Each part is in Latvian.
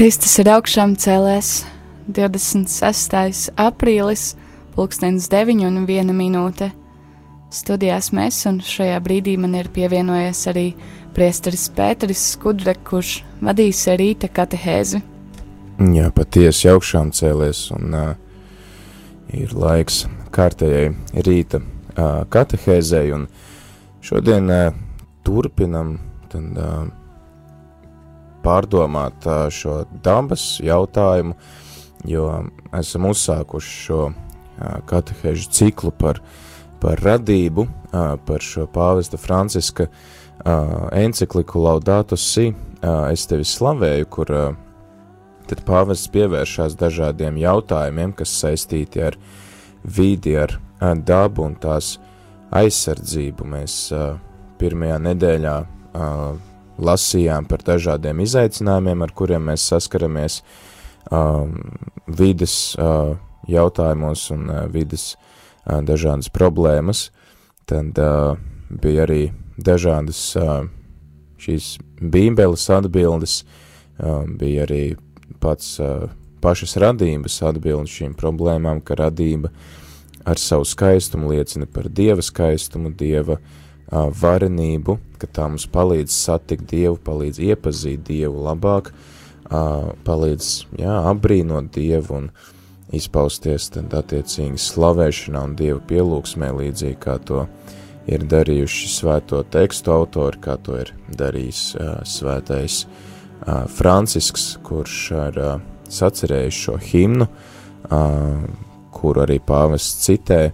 Kristus ir augšām cēlēs 26. aprīlis, pulkstens 9 un 1 minūte. Studijās mēs, un šajā brīdī man ir pievienojies arī priesteris Pēteris Skudre, kurš vadīs rīta katehēzi. Jā, patiesi augšām cēlies, un uh, ir laiks kārtējai rīta uh, katehēzei, un šodien uh, turpinam tad, uh, pārdomāt šo dabas jautājumu, jo esam uzsākuši šo katehēžu ciklu par, par radību, par šo pāvesta Franciska encikliku Laudato Si, es tevi slavēju, kur tad pāvests pievēršās dažādiem jautājumiem, kas saistīti ar vidi, ar, dabu un tās aizsardzību. Mēs pirmajā nedēļā lasījām par dažādiem izaicinājumiem, ar kuriem mēs saskaramies um, vides uh, jautājumos un uh, vides uh, dažādas problēmas. Tad uh, bija arī dažādas uh, šīs bībeles atbildes, uh, bija arī pats uh, pašas radības atbildi šīm problēmām, ka radība ar savu skaistumu liecina par dieva skaistumu, dieva uh, varenību, ka tā mums palīdz satikt dievu, palīdz iepazīt dievu labāk, palīdz, jā, apbrīnot dievu un izpausties tad attiecīgi slavēšanā un dievu pielūgsmē līdzīgi kā to ir darījuši svēto tekstu autori, kā to ir darījis svētais Francisks, kurš ir sacerējis šo himnu, kuru arī pāvests citē,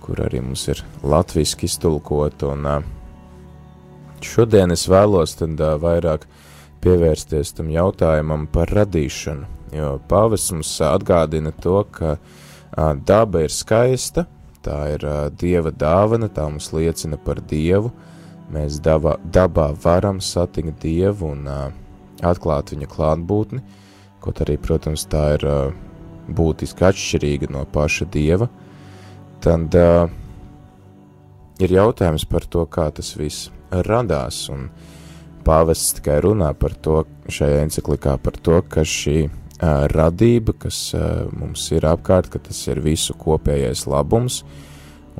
kur arī mums ir latviski iztulkot, un uh, šodien es vēlos tad uh, vairāk pievērsties tam jautājumam par radīšanu, jo pāvests mums atgādina to, ka uh, daba ir skaista, tā ir uh, dieva dāvana, tā mums liecina par dievu, mēs dabā, dabā varam satikt dievu un uh, atklāt viņa klātbūtni, kaut arī, protams, tā ir uh, būtiski atšķirīga no paša dieva, tad uh, ir jautājums par to, kā tas viss radās, un pāvests tikai runā par to šajā enciklikā, par to, ka šī uh, radība, kas uh, mums ir apkārt, ka tas ir visu kopējais labums,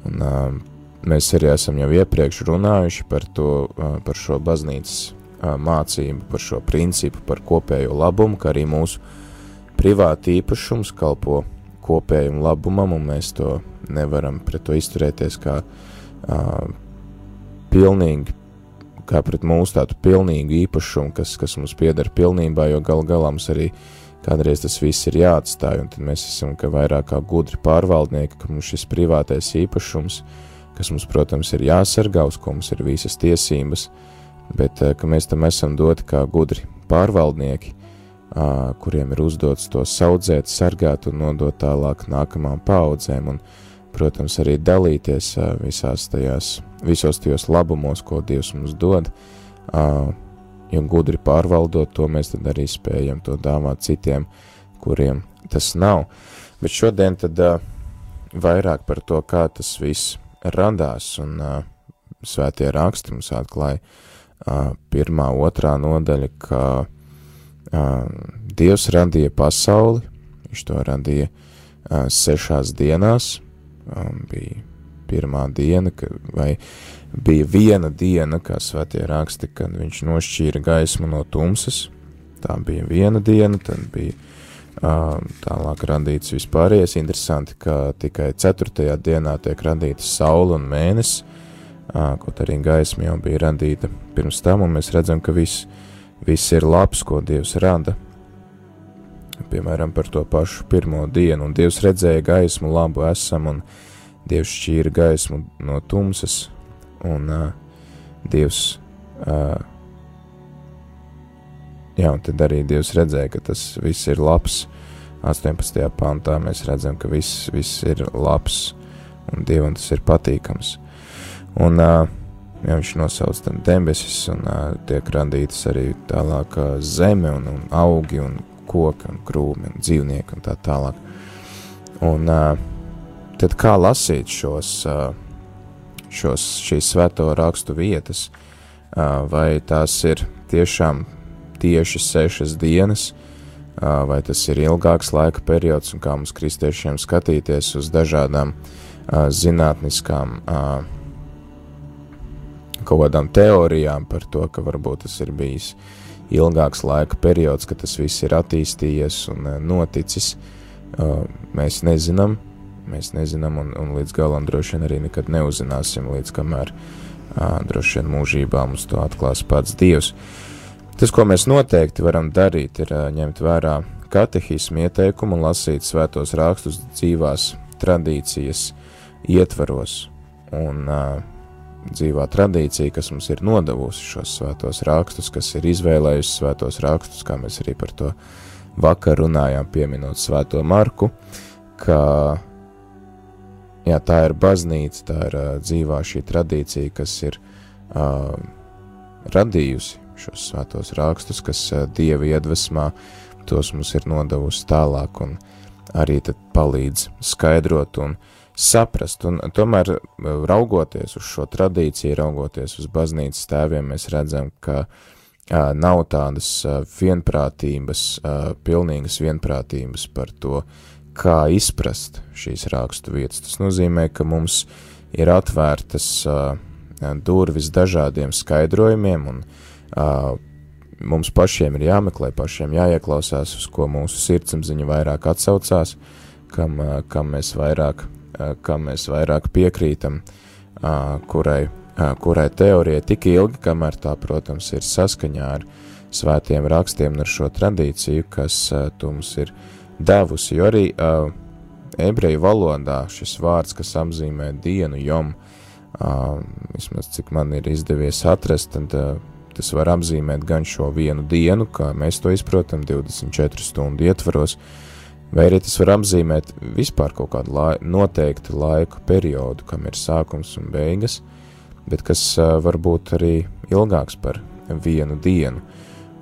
un uh, mēs arī esam jau iepriekš runājuši par to, uh, par šo baznīcas mācību par šo principu, par kopējo labumu, ka arī mūsu privāti īpašums kalpo kopējam labumam, un mēs to nevaram pret to izturēties kā uh, pilnīgi, kā pret mūsu tādu pilnīgu īpašumu, kas, kas mums pieder pilnībā, jo gal galā mums arī kādreiz tas viss ir jāatstāj, un tad mēs esam ka vairāk kā gudri pārvaldnieki, ka mums šis privātais īpašums, kas mums, protams, ir jāsargā, uz ko mums ir visas tiesības, bet ka mēs tam esam doti kā gudri pārvaldnieki, kuriem ir uzdots to saudzēt, sargāt un nodot tālāk nākamām paudzēm, un, protams, arī dalīties visās tajās, visos tajos labumos, ko Dievs mums dod, jo gudri pārvaldot to, mēs tad arī spējam to dāvāt citiem, kuriem tas nav. Bet šodien tad vairāk par to, kā tas viss radās, un svētie raksti mums atklāja, pirmā, otrā nodaļa, ka Dievs radīja pasauli, viņš to radīja sešās dienās, bija pirmā diena, ka, vai bija viena diena, kā svētie raksti, kad viņš nošķīra gaismu no tumsas, tā bija viena diena, tad bija tālāk radīts vispārējais, interesanti, ka tikai ceturtajā dienā tiek radīta saule un mēnesis, kaut arī gaisma jau bija radīta pirms tam, un mēs redzam, ka viss, viss ir labs, ko Dievs rada. Piemēram, par to pašu pirmo dienu, un Dievs redzēja gaismu, labu esam, un Dievs šķīra gaismu no tumsas, un uh, Dievs, uh, jā, un tad arī Dievs redzēja, ka tas viss ir labs. 18. pantā mēs redzam, ka viss, viss ir labs, un Dievam tas ir patīkams. Un uh, ja viņš nosauc tam debesis, un uh, tiek radītas arī tālāk uh, zeme, un, un augi, un koki, un krūmi, un dzīvnieki, un tā tālāk. Un uh, tad kā lasīt šos, uh, šos šīs svēto rakstu vietas, uh, vai tās ir tiešām tieši sešas dienas, vai tas ir ilgāks laika periods, un kā mums kristiešiem skatīties uz dažādām zinātniskām kaut kādām teorijām par to, ka varbūt tas ir bijis ilgāks laika periods, ka tas viss ir attīstījies un noticis. Mēs nezinām, mēs nezinām, un, un līdz galam droši vien arī nekad neuzzināsim, līdz kamēr droši vien mūžībā mums to atklās pats Dievs. Tas, ko mēs noteikti varam darīt, ir ņemt vērā katehismu ieteikumu un lasīt svētos rakstus dzīvās tradīcijas ietvaros. Un uh, dzīvā tradīcija, kas mums ir nodevusi šos svētos rakstus, kas ir izvēlējusi svētos rakstus, kā mēs arī par to vakar runājām, pieminot svēto Marku, ka jā, tā ir baznīca, tā ir uh, dzīvā šī tradīcija, kas ir uh, radījusi šos svētos rakstus, kas uh, Dieva iedvesmā tos mums ir nodevusi tālāk un arī tad palīdz skaidrot un uh, saprast, un tomēr eh, raugoties uz šo tradīciju, raugoties uz baznīcas tēviem, mēs redzam, ka nav tādas vienprātības, pilnīgas vienprātības par to, kā izprast šīs rakstu vietas. Tas nozīmē, ka mums ir atvērtas durvis dažādiem skaidrojumiem, un mums pašiem ir jāmeklē, pašiem jāieklausās, uz ko mūsu sirdsapziņa vairāk atsaucās, kam, kam mēs vairāk kam mēs vairāk piekrītam, kurai, kurai teorijai tik ilgi, kamēr tā, protams, ir saskaņā ar svētiem rakstiem un ar šo tradīciju, kas tu mums ir devusi, jo arī ebreju valodā šis vārds, kas apzīmē dienu jom, vismaz cik man ir izdevies atrast, tad tas var apzīmēt gan šo vienu dienu, kā mēs to izprotam, 24 stundu ietvaros, vai arī tas var apzīmēt vispār kaut kādu lai, noteiktu laiku periodu, kam ir sākums un beigas, bet kas var būt arī ilgāks par vienu dienu,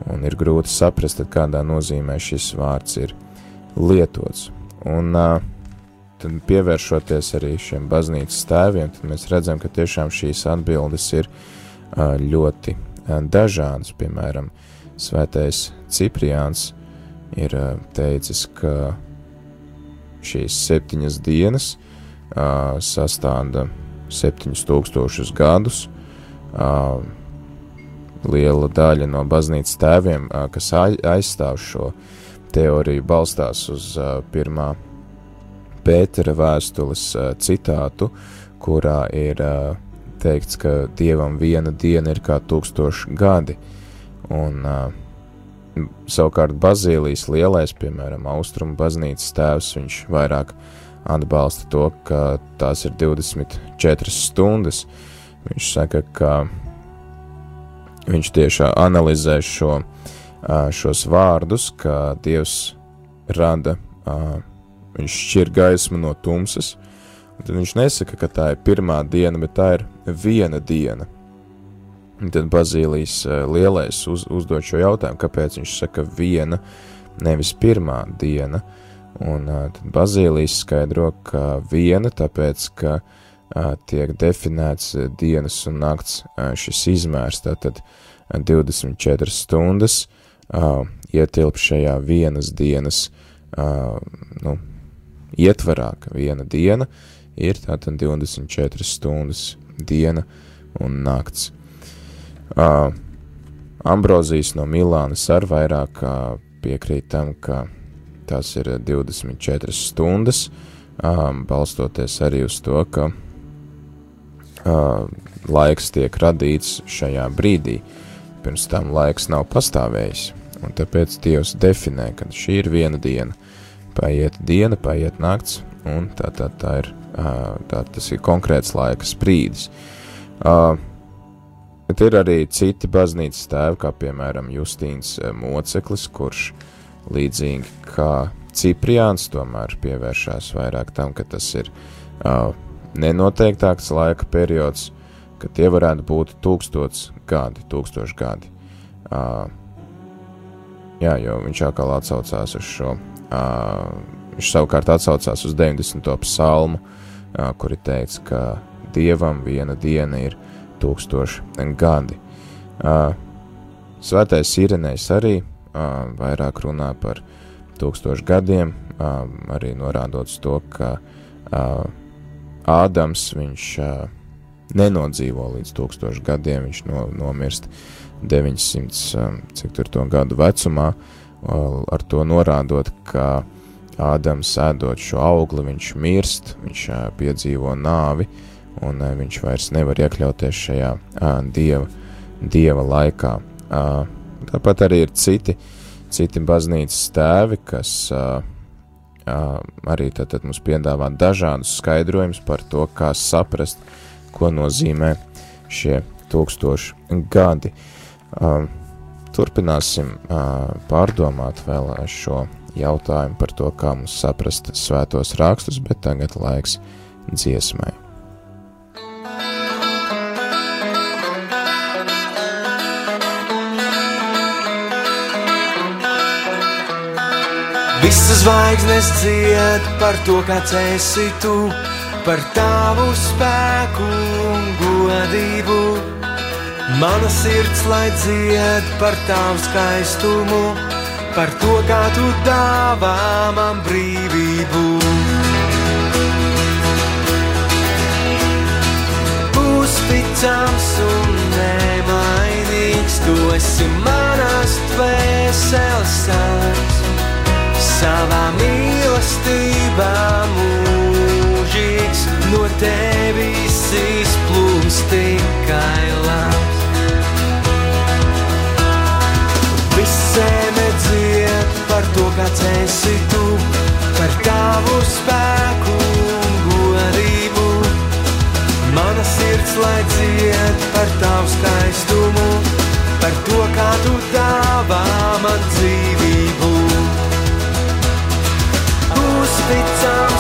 un ir grūti saprast, kādā nozīmē šis vārds ir lietots. Un tad pievēršoties arī šiem baznīcas tēviem, tad mēs redzam, ka tiešām šīs atbildes ir ļoti dažādas, piemēram, svētais Cipriāns ir teicis, ka šīs septiņas dienas uh, sastāda septiņus tūkstošus gadus. Uh, liela daļa no baznīcas tēviem, uh, kas aizstāv šo teoriju, balstās uz pirmā Pētera vēstules citātu, kurā ir teikts, ka dievam viena diena ir kā tūkstoši gadi. Un uh, Savukārt Bazīlijas lielais, piemēram, austrumu baznīcas tēvs, viņš vairāk atbalsta to, ka tās ir 24 stundas. Viņš saka, ka viņš tieši analizē šo, šos vārdus, ka Dievs rada, viņš šķir gaismu no tumsas, un tad viņš nesaka, ka tā ir pirmā diena, bet tā ir viena diena Tad Bazīlijas eh, lielais uz, uzdod šo jautājumu, kāpēc viņš saka viena, nevis pirmā diena. Un eh, tad Bazīlijas skaidro, ka viena, tāpēc, ka uh, tiek definēts dienas un nakts šis izmērs, tātad 24 stundas ietilp šajā vienas dienas, nu, ietvarā, ka viena diena ir tātad 24 stundas diena un nakts. Uh, Ambrozijas no Milānas ar vairāk piekrīt tam, ka tās ir 24 stundas, um, balstoties arī uz to, ka uh, laiks tiek radīts šajā brīdī. Pirms tam laiks nav pastāvējis, un tāpēc Dievs definē, ka šī ir viena diena. Paiet diena, paiet nakts, un tā, tā, tā ir, uh, tā, tas ir konkrēts laika sprīdis. Uh, Bet ir arī citi baznīcas tēvi, kā piemēram Justīns eh, Moceklis, kurš līdzīgi kā Cipriāns tomēr pievēršās vairāk tam, ka tas ir uh, nenoteiktāks laika periods, ka tie varētu būt tūkstots gadi, tūkstoši gadi. Uh, jā, jo viņš atkal atsaucās uz šo, uh, viņš savukārt atsaucās uz 90. psalmu, uh, kur ir teikts, ka Dievam viena diena ir tūkstoši gadi. Svētais Irenējs arī vairāk runā par tūkstošu gadiem, arī norādot to, ka Ādams viņš nenodzīvo līdz tūkstošu gadiem, viņš no, nomirst 900, cik tur to gadu vecumā, ar to norādot, ka Ādams ēdot šo augli, viņš mirst, viņš piedzīvo nāvi, un viņš vairs nevar iekļauties šajā dieva, dieva laikā. Tāpat arī ir citi, citi baznīcas tēvi, kas arī tad, tad mums piedāvā dažādus skaidrojumus par to, kā saprast, ko nozīmē šie tūkstoši gadi. Turpināsim pārdomāt vēl šo jautājumu par to, kā mums saprast svētos rakstus, bet tagad laiks dziesmai. Visas zvaigznes dzied par to, kāds esi tu, par tavu spēku un godību. Mana sirds lai dzied par tavu skaistumu, par to, kā tu dāvā man brīvību. Uzticams un nemainīgs, tu esi manas dvēseles sāls savā mīlestībā mūžīgs, no tevis izplūst tikai labs. Viss zeme dzied par to, kāds esi tu, par tavu spēku un godību. Mana sirds lai dzied par tavu skaistumu, par to, kā tu dāvā man dzīvību uzticams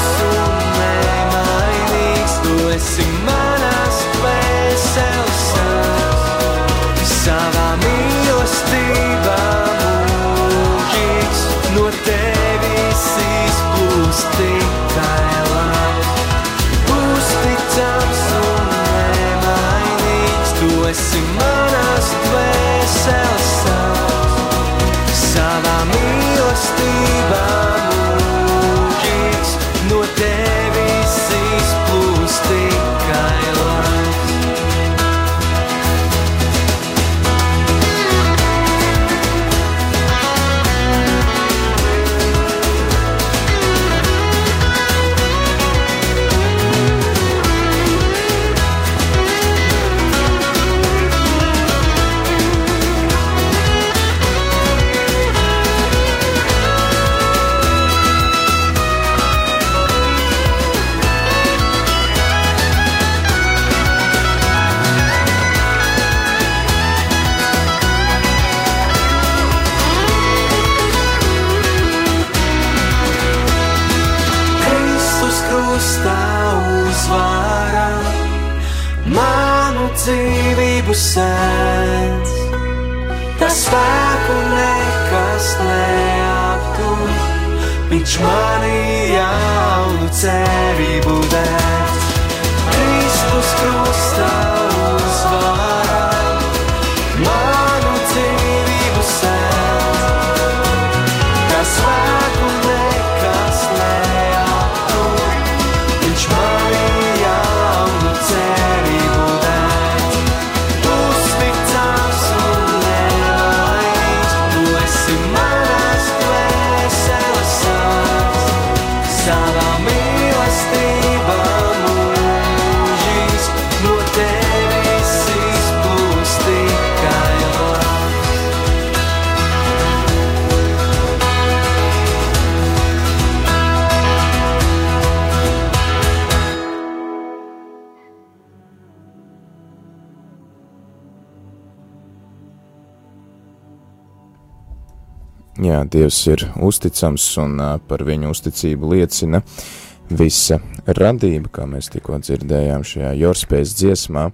Jā, Dievs ir uzticams un par viņu uzticību liecina visa radība, kā mēs tikko dzirdējām šajā Jorspējas dziesmā.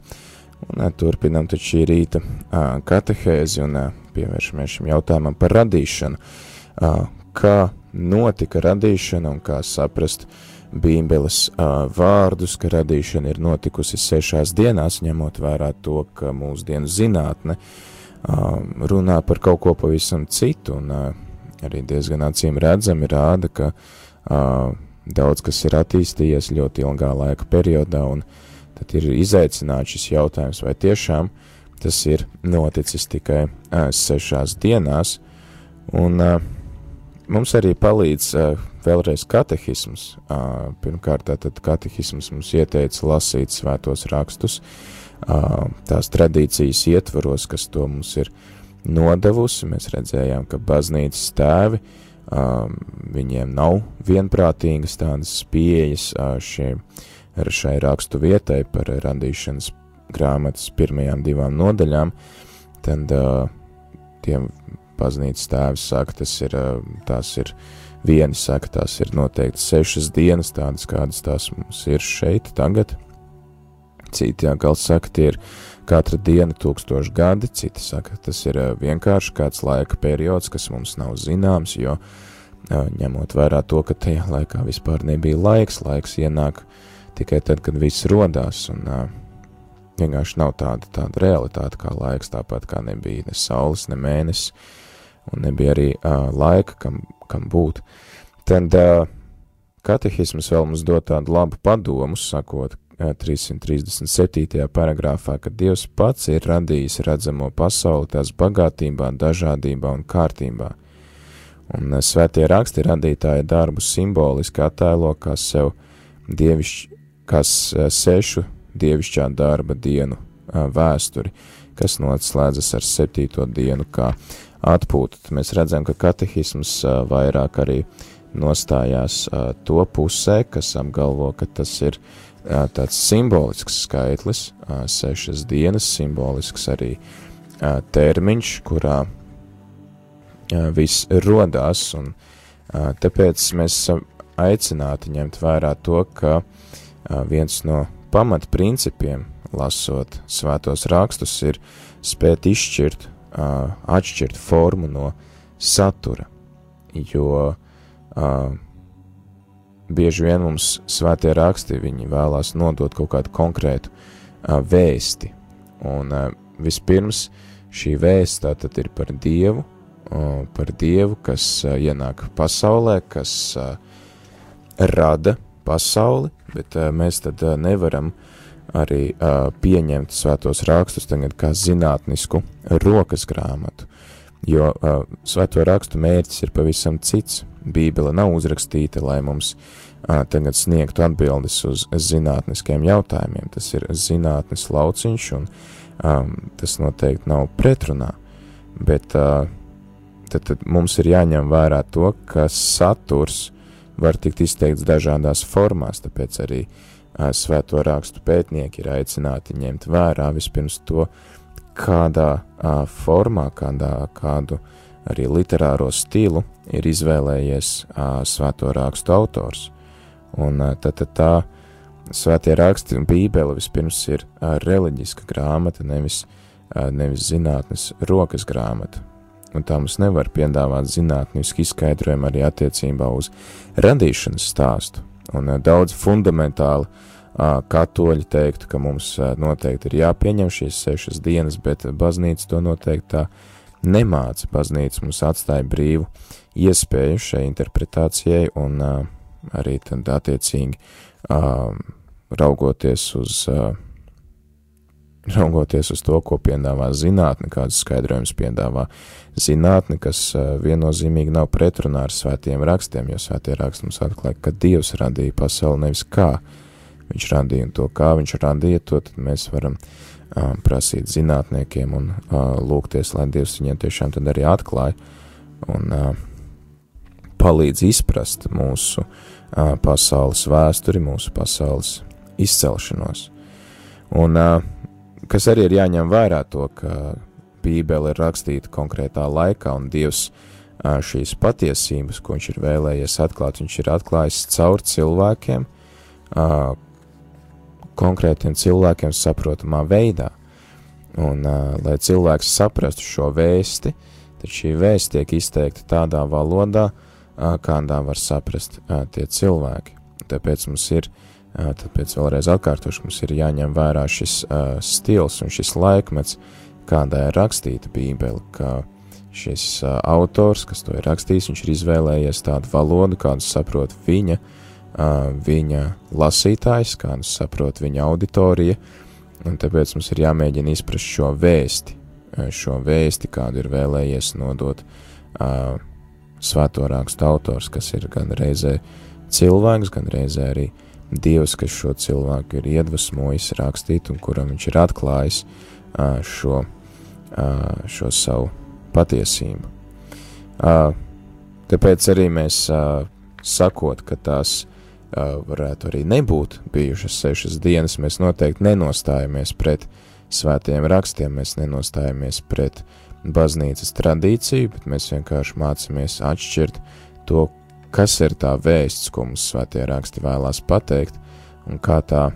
Un turpinam taču šī rīta katehēzi un pievēršamies šim jautājumam par radīšanu. Kā notika radīšana un kā saprast Bībeles vārdus, ka radīšana ir notikusi sešās dienās, ņemot vērā to, ka mūsdienu zinātne uh, runā par kaut ko pavisam citu, un uh, arī diezgan acīm redzami rāda, ka uh, daudz kas ir attīstījies ļoti ilgā laika periodā, un tad ir izaicināts šis jautājums, vai tiešām tas ir noticis tikai uh, sešās dienās, un mums arī palīdz vēlreiz katehisms. Pirmkārt, tad katehisms mums ieteica lasīt svētos rakstus, tās tradīcijas ietvaros, kas to mums ir nodevusi. Mēs redzējām, ka baznīcas tēvi, viņiem nav vienprātīgas tādas pieejas uh, šie, šai rakstu vietai par radīšanas grāmatas pirmajām divām nodaļām, tad tiem baznīcas tēvs saka, tas ir, tās ir vieni saka, tās ir noteikti sešas dienas, tādas kādas tās mums ir šeit tagad. Citi atkal saka, tie ir katra diena tūkstoši gadi, citi saka, tas ir vienkārši kāds laika periods, kas mums nav zināms, jo ņemot vērā to, ka tajā laikā vispār nebija laiks, laiks ienāk tikai tad, kad viss rodās, un vienkārši nav tāda, tāda realitāte kā laiks, tāpat kā nebija ne saules, ne mēnesis, un nebija arī laika, kam, kam būt. Tad katehisms vēl mums dod tādu labu padomu, sakot, 337. paragrāfā, ka Dievs pats ir radījis redzamo pasauli tās bagātībā, dažādībā un kārtībā. Un uh, svētie raksti radītāja darbu simboliski attēlo kā sev dievišķi, kas uh, sešu dievišķā darba dienu uh, vēsturi, kas noslēdzas ar septīto dienu kā atpūtu. Tad mēs redzam, ka katehisms vairāk arī nostājās to pusē, kas apgalvo, ka tas ir tāds simbolisks skaitlis, sešas dienas, simbolisks arī termiņš, kurā viss rodās, un tāpēc mēs esam aicināti ņemt vērā to, ka viens no pamatprincipiem, lasot svētos rakstus, ir spēt izšķirt atšķirt formu no satura, jo bieži vien mums svētie raksti, viņi vēlās nodot kaut kādu konkrētu uh, vēsti, un uh, vispirms šī vēsta tātad ir par Dievu, uh, par Dievu, kas uh, ienāk pasaulē, kas uh, rada pasauli, bet uh, mēs tad uh, nevaram arī uh, pieņemt svētos rakstus tagad kā zinātnisku rokas grāmatu, jo uh, svēto rakstu mērķis ir pavisam cits. Bībele nav uzrakstīta, lai mums uh, tagad sniegtu atbildes uz zinātniskiem jautājumiem. Tas ir zinātnes lauciņš, un um, tas noteikti nav pretrunā, bet uh, tad, tad mums ir jāņem vērā to, ka saturs var tikt izteikts dažādās formās, tāpēc arī uh, svēto rakstu pētnieki ir aicināti ņemt vērā vispirms to, kādā a, formā, kādā kādu arī literāro stilu ir izvēlējies a, svēto rakstu autors. Un a, tad, tad tā svētie raksti un bībele vispirms ir a, reliģiska grāmata, nevis, a, nevis zinātnes rokas grāmata. Un tā mums nevar piedāvāt zinātnisku izskaidrojumu arī attiecībā uz radīšanas stāstu, un daudz fundamentāli katoļi teiktu, ka mums noteikti ir jāpieņem šīs sešas dienas, bet baznīca to noteikti tā nemāca. Baznīca mums atstāja brīvu iespēju šai interpretācijai un arī tad attiecīgi raugoties uz raugoties uz to, ko piedāvā zinātne, kādas skaidrojumus piedāvā zinātne, kas viennozīmīgi nav pretrunā ar svētiem rakstiem, jo svētie raksti mums atklāja, ka Dievs radīja pasauli nevis kā viņš radīja un to, kā viņš radīja, to tad mēs varam uh, prasīt zinātniekiem un uh, lūgties, lai Dievs viņiem tiešām tad arī atklāja un uh, palīdz izprast mūsu uh, pasaules vēsturi, mūsu pasaules izcelšanos. Un uh, kas arī ir jāņem vērā to, ka Bībele ir rakstīta konkrētā laikā, un Dievs uh, šīs patiesības, ko viņš ir vēlējies atklāt, viņš ir atklājis caur cilvēkiem, uh, konkrētiem cilvēkiem saprotamā veidā. Un, uh, lai cilvēks saprastu šo vēsti, tad šī vēsts tiek izteikta tādā valodā, uh, kādā var saprast uh, tie cilvēki. Tāpēc mums ir, uh, tāpēc vēlreiz atkārtoši, mums ir jāņem vērā šis uh, stils un šis laikmets, kādā ir rakstīta Bībele, ka šis uh, autors, kas to ir rakstījis, viņš ir izvēlējies tādu valodu, kādu saprot viņa, uh, viņa lasītājs, kādu saprot viņa auditorija, un tāpēc mums ir jāmēģina izprast šo vēsti, šo vēsti, kādu ir vēlējies nodot uh, svēto rakstu autors, kas ir gan reizē cilvēks, gan reizē arī Dievs, kas šo cilvēku ir iedvesmojis rakstīt un kuram viņš ir atklājis uh, šo, uh, šo savu patiesību. Uh, tāpēc arī mēs uh, sakot, ka tās varētu arī nebūt bijušas sešas dienas, mēs noteikti nenostājamies pret svētajiem rakstiem, mēs nenostājamies pret baznīcas tradīciju, bet mēs vienkārši mācāmies atšķirt to, kas ir tā vēsts, ko mums svētie raksti vēlās pateikt, un kā tā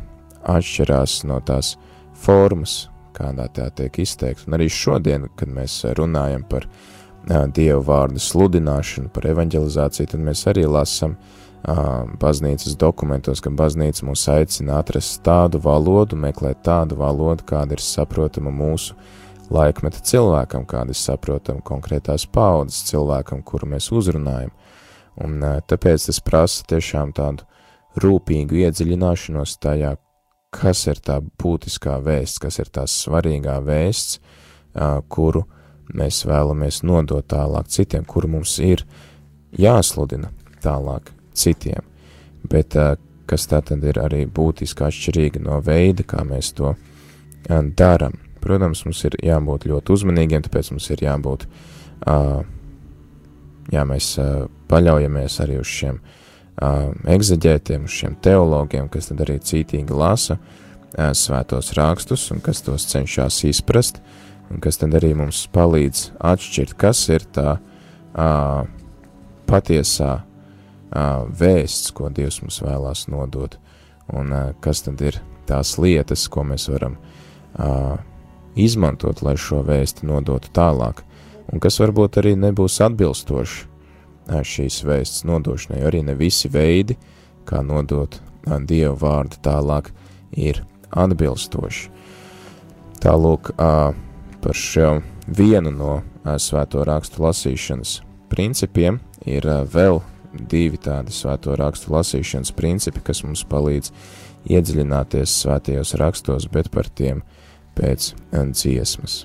atšķirās no tās formas, kādā tā tiek izteikta. Un arī šodien, kad mēs runājam par uh, Dievu vārdu sludināšanu, par evanģelizāciju, tad mēs arī lasam uh, baznīcas dokumentos, ka baznīca mūs aicina atrast tādu valodu, meklēt tādu valodu, kāda ir saprotama mūsu laikmeta cilvēkam, kāda ir saprotama konkrētās paudzes cilvēkam, kuru mēs uzrunājam. Un tāpēc tas prasa tiešām tādu rūpīgu iedziļināšanos tajā, kas ir tā būtiskā vēsts, kas ir tā svarīgā vēsts, kuru mēs vēlamies nodot tālāk citiem, kuru mums ir jāsludina tālāk citiem. Bet kas tā tad ir arī būtiski atšķirīga no veida, kā mēs to daram. Protams, mums ir jābūt ļoti uzmanīgiem, tāpēc mums ir jābūt, uh, jā, mēs paļaujamies arī uz šiem egzaģētiem, uz šiem teologiem, kas tad arī cītīgi lasa svētos rakstus un kas tos cenšas izprast, un kas tad arī mums palīdz atšķirt, kas ir tā patiesā vēsts, ko Dievs mums vēlās nodot, un kas tad ir tās lietas, ko mēs varam izmantot, lai šo vēsti nodotu tālāk, un kas varbūt arī nebūs atbilstoši šīs vēsts nodošanai, arī ne visi veidi, kā nodot Dievu vārdu tālāk, ir atbilstoši. Tālūk, par šo vienu no svēto rakstu lasīšanas principiem ir vēl divi tādi svēto rakstu lasīšanas principi, kas mums palīdz iedziļināties svētajos rakstos, bet par tiem pēc dziesmas.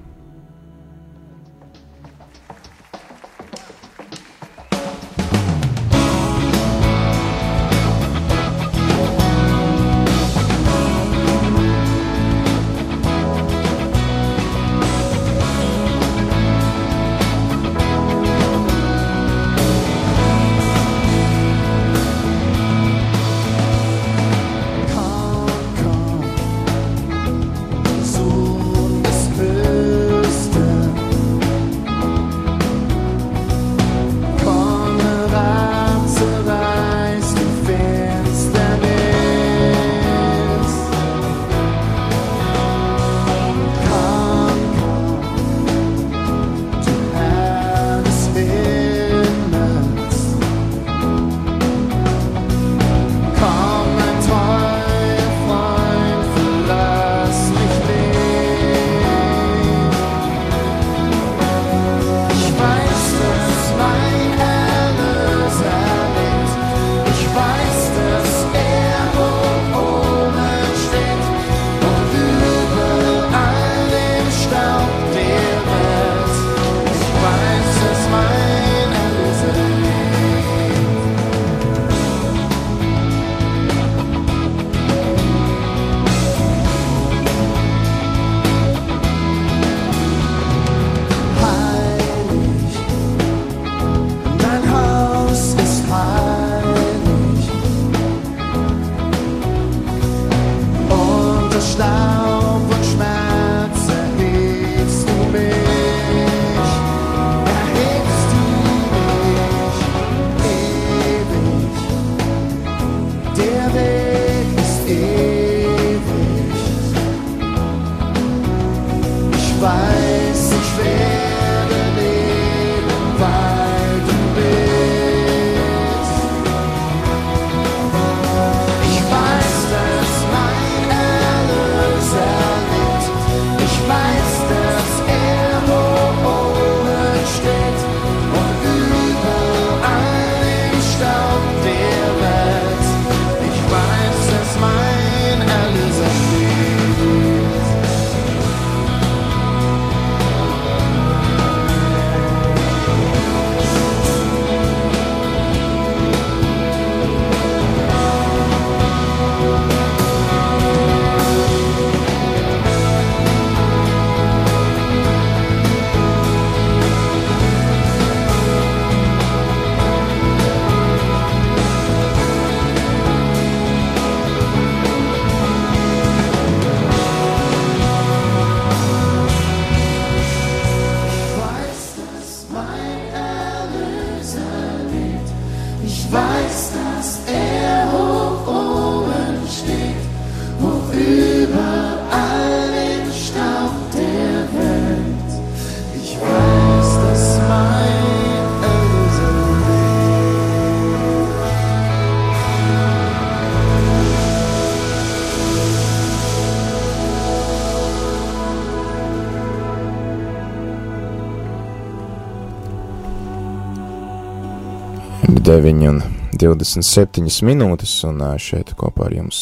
9 un 27 minūtes, un šeit kopā ar jums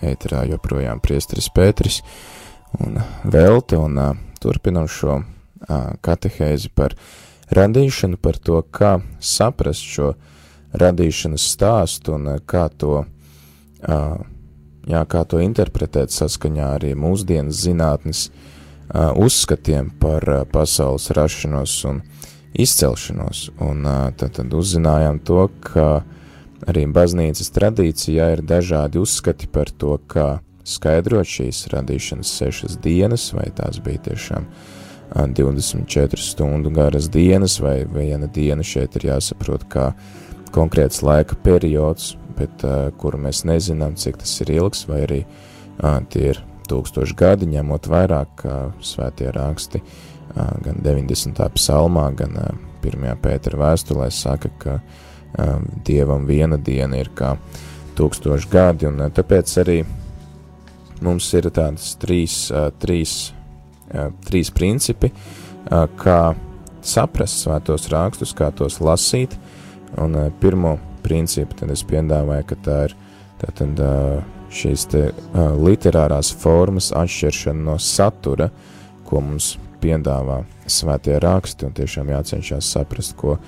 ēterā joprojām priesteris Pēteris un Velte, un turpinam šo katehēzi par radīšanu, par to, kā saprast šo radīšanas stāstu un kā to, jā, kā to interpretēt saskaņā arī mūsdienas zinātnes uzskatiem par pasaules rašanos un izcelšanos, un tad, tad uzzinājām to, ka arī baznīcas tradīcijā ir dažādi uzskati par to, kā skaidrot šīs radīšanas sešas dienas, vai tās bija tiešām 24 stundu garas dienas, vai viena diena šeit ir jāsaprot kā konkrēts laika periods, bet uh, kuru mēs nezinām, cik tas ir ilgs, vai arī uh, tie ir tūkstoši gadi, ņemot vairāk, kā svētie raksti uh, gan 90. psalmā, gan 1. pētera vēstulē saka, ka Dievam viena diena ir kā tūkstoši gadi, un tāpēc arī mums ir tādas trīs, trīs, trīs principi, kā saprast svētos rakstus, kā tos lasīt, un pirmo principu tad es piedāvāju, ka tā ir tātad šīs te literārās formas atšķiršana no satura, ko mums piedāvā svētie raksti, un tiešām jācenšas saprast, ko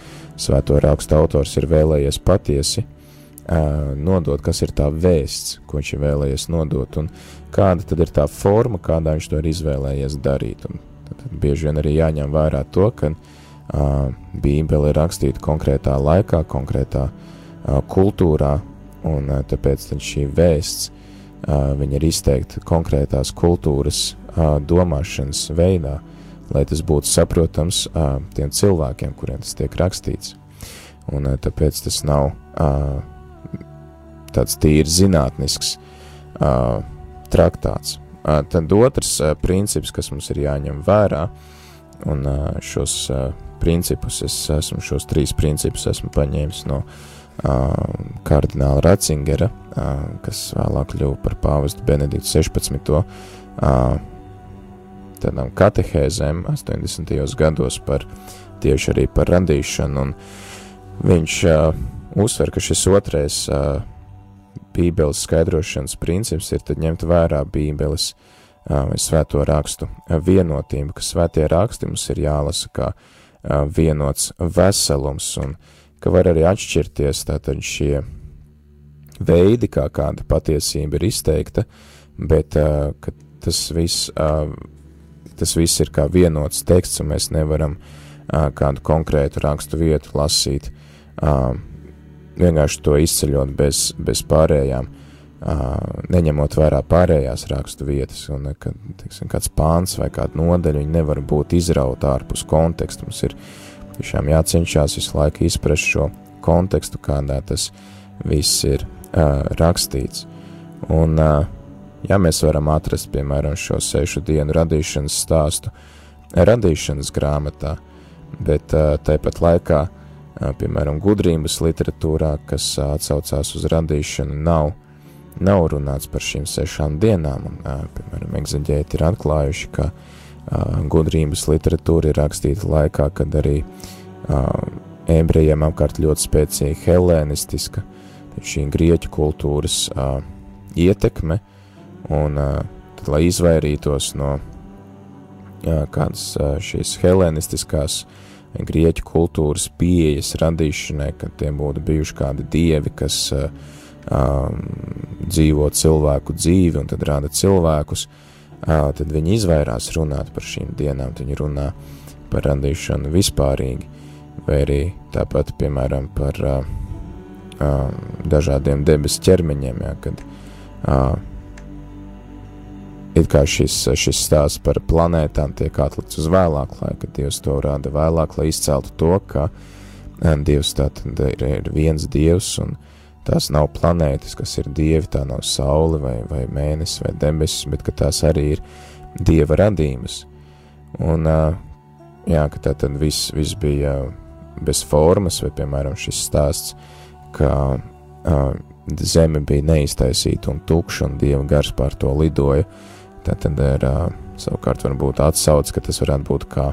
svēto rakstu autors ir vēlējies patiesi uh, nodot, kas ir tā vēsts, ko viņš ir vēlējies nodot, un kāda tad ir tā forma, kādā viņš to ir izvēlējies darīt. Un tad bieži vien arī jāņem vērā to, ka uh, Bībele ir rakstīta konkrētā laikā, konkrētā uh, kultūrā, un uh, tāpēc šī vēsts uh, ir izteikta konkrētās kultūras uh, domāšanas veidā, lai tas būtu saprotams uh, tiem cilvēkiem, kuriem tas tiek rakstīts. Un uh, tāpēc tas nav uh, tāds tīri zinātnisks uh, traktāts. Uh, tad otrs uh, princips, kas mums ir jāņem vērā, un uh, šos uh, principus, es esmu šos trīs principus esmu paņēmis no uh, kardināla Ratzingera, uh, kas vēlāk kļuva par pāvestu Benediktu 16. Uh, tādām katehēzēm 80. gados par tieši arī par radīšanu, un viņš uh, uzsver, ka šis otrais uh, bībeles skaidrošanas princips ir tad ņemt vērā bībeles uh, vai svēto rakstu vienotību, ka svētie raksti mums ir jālasa kā uh, vienots veselums, un ka var arī atšķirties tātad šie veidi, kā kāda patiesība ir izteikta, bet uh, tas viss uh, tas viss ir kā vienots teksts, un mēs nevaram uh, kādu konkrētu rakstu vietu lasīt, uh, vienkārši to izceļot bez, bez pārējām, uh, neņemot vērā pārējās rakstu vietas, un ka, teiksim, kāds pāns vai kāda nodaļa, viņi nevar būt izrauta ārpus konteksta, mums ir tiešām jācenšas visu laiku izprast šo kontekstu, kādā tas viss ir uh, rakstīts. Un uh, ja mēs varam atrast, piemēram, šo sešu dienu radīšanas stāstu radīšanas grāmatā, bet tāpat laikā, piemēram, gudrības literatūrā, kas atsaucās uz radīšanu, nav, nav runāts par šīm sešām dienām, un, piemēram, egzaģēti ir atklājuši, ka gudrības literatūra ir rakstīta laikā, kad arī ebrejiem apkārt ļoti spēcīga helēnistiska, šī grieķu kultūras ietekme, Un, tad, lai izvairītos no kādas šīs helēnistiskās grieķu kultūras pieejas radīšanai, kad tiem būtu bijuši kādi dievi, kas um, dzīvo cilvēku dzīvi un tad rada cilvēkus, uh, tad viņi izvairās runāt par šīm dienām, viņi runā par radīšanu vispārīgi, vai arī tāpat, piemēram, par uh, uh, dažādiem debesu ķermeņiem, jā, kad uh, it kā šis, šis stāsts par planētām tiek atlikts uz vēlāku laiku, kad Dievs to rada vēlāk, lai izceltu to, ka eh, Dievs tātad ir, ir viens Dievs un tās nav planētas, kas ir Dievi, tā nav saule vai, vai mēnesis vai debesis, bet ka tās arī ir Dieva radījumas. Un, eh, jā, ka tā tad viss, viss bija bez formas, vai, piemēram, šis stāsts, ka zeme bija neiztaisīta un tukša, un Dieva gars pār to lidoja, uh, Tā tad ir uh, savukārt varbūt atsauc, ka tas varētu būt kā,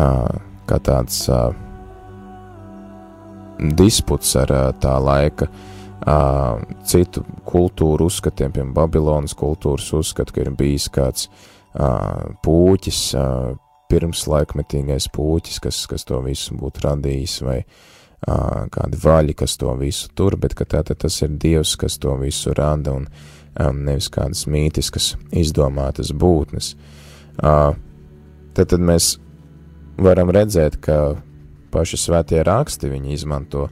uh, kā tāds uh, disputs ar uh, tā laika uh, citu kultūru uzskatiem, piemēram, Babilonas kultūras uzskatu, ka ir bijis kāds uh, pūķis, uh, pirmslaikmetīgais pūķis, kas, kas to visu būtu radījis, vai uh, kādi vaļi, kas to visu tur, bet ka tātad tas ir Dievs, kas to visu rada, un um, nevis kādas mītiskas izdomātas būtnes. Tad, tad mēs varam redzēt, ka paši svētie raksti, viņi izmanto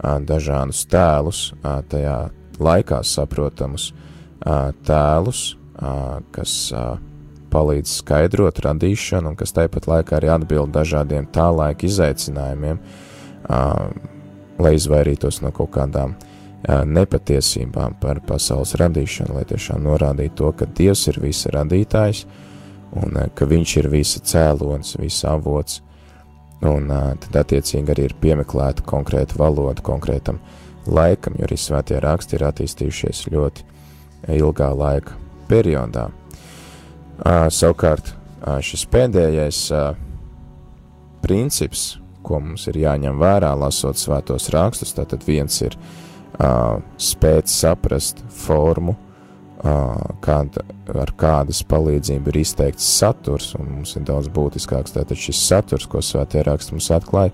dažādus tēlus, tajā laikā saprotamus tēlus, kas palīdz skaidrot radīšanu un kas tāpat laikā arī atbild dažādiem tā laika izaicinājumiem, lai izvairītos no kaut kādām uh, nepatiesībām par pasaules radīšanu, lai tiešām norādītu to, ka Dievs ir visa radītājs un ka Viņš ir visa cēlonis, visa avots, un tad attiecīgi arī ir piemeklēta konkrēta valoda konkrētam laikam, jo arī svētie raksti ir attīstījušies ļoti ilgā laika periodā. Savukārt šis pēdējais princips, ko mums ir jāņem vērā, lasot svētos rakstus, tātad viens ir uh, spēt saprast formu, kāda, ar kādas palīdzību ir izteikts saturs, un mums ir daudz būtiskāks tātad šis saturs, ko svētie raksti mums atklāja.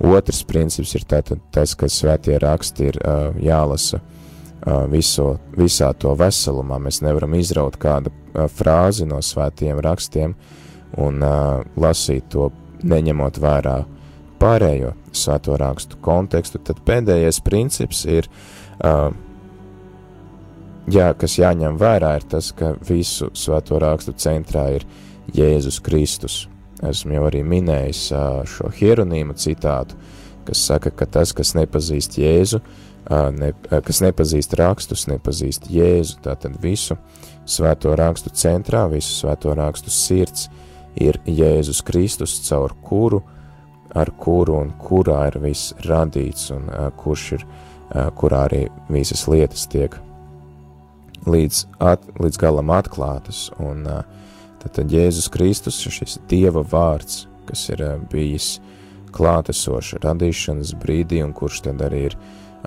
Otrs princips ir tātad tas, ka svētie raksti ir uh, jālasa uh, viso, visā to veselumā. Mēs nevaram izraut kādu uh, frāzi no svētiem rakstiem un uh, lasīt to neņemot vērā pārējo svēto rakstu kontekstu. Tad pēdējais princips ir uh, jā, kas jāņem vērā, ir tas, ka visu svēto rakstu centrā ir Jēzus Kristus. Esmu jau arī minējis šo hieronīmu citātu, kas saka, ka tas, kas nepazīst Jēzu, ne, kas nepazīst rakstus, nepazīst Jēzu, tātad visu svēto rakstu centrā, visu svēto rakstu sirds ir Jēzus Kristus, caur kuru, ar kuru un kurā ir viss radīts un kurš ir, kurā arī visas lietas tiek līdz, at, līdz galam atklātas, un tad, tad Jēzus Kristus, šis Dieva vārds, kas ir bijis klātesošs radīšanas brīdī, un kurš tad arī ir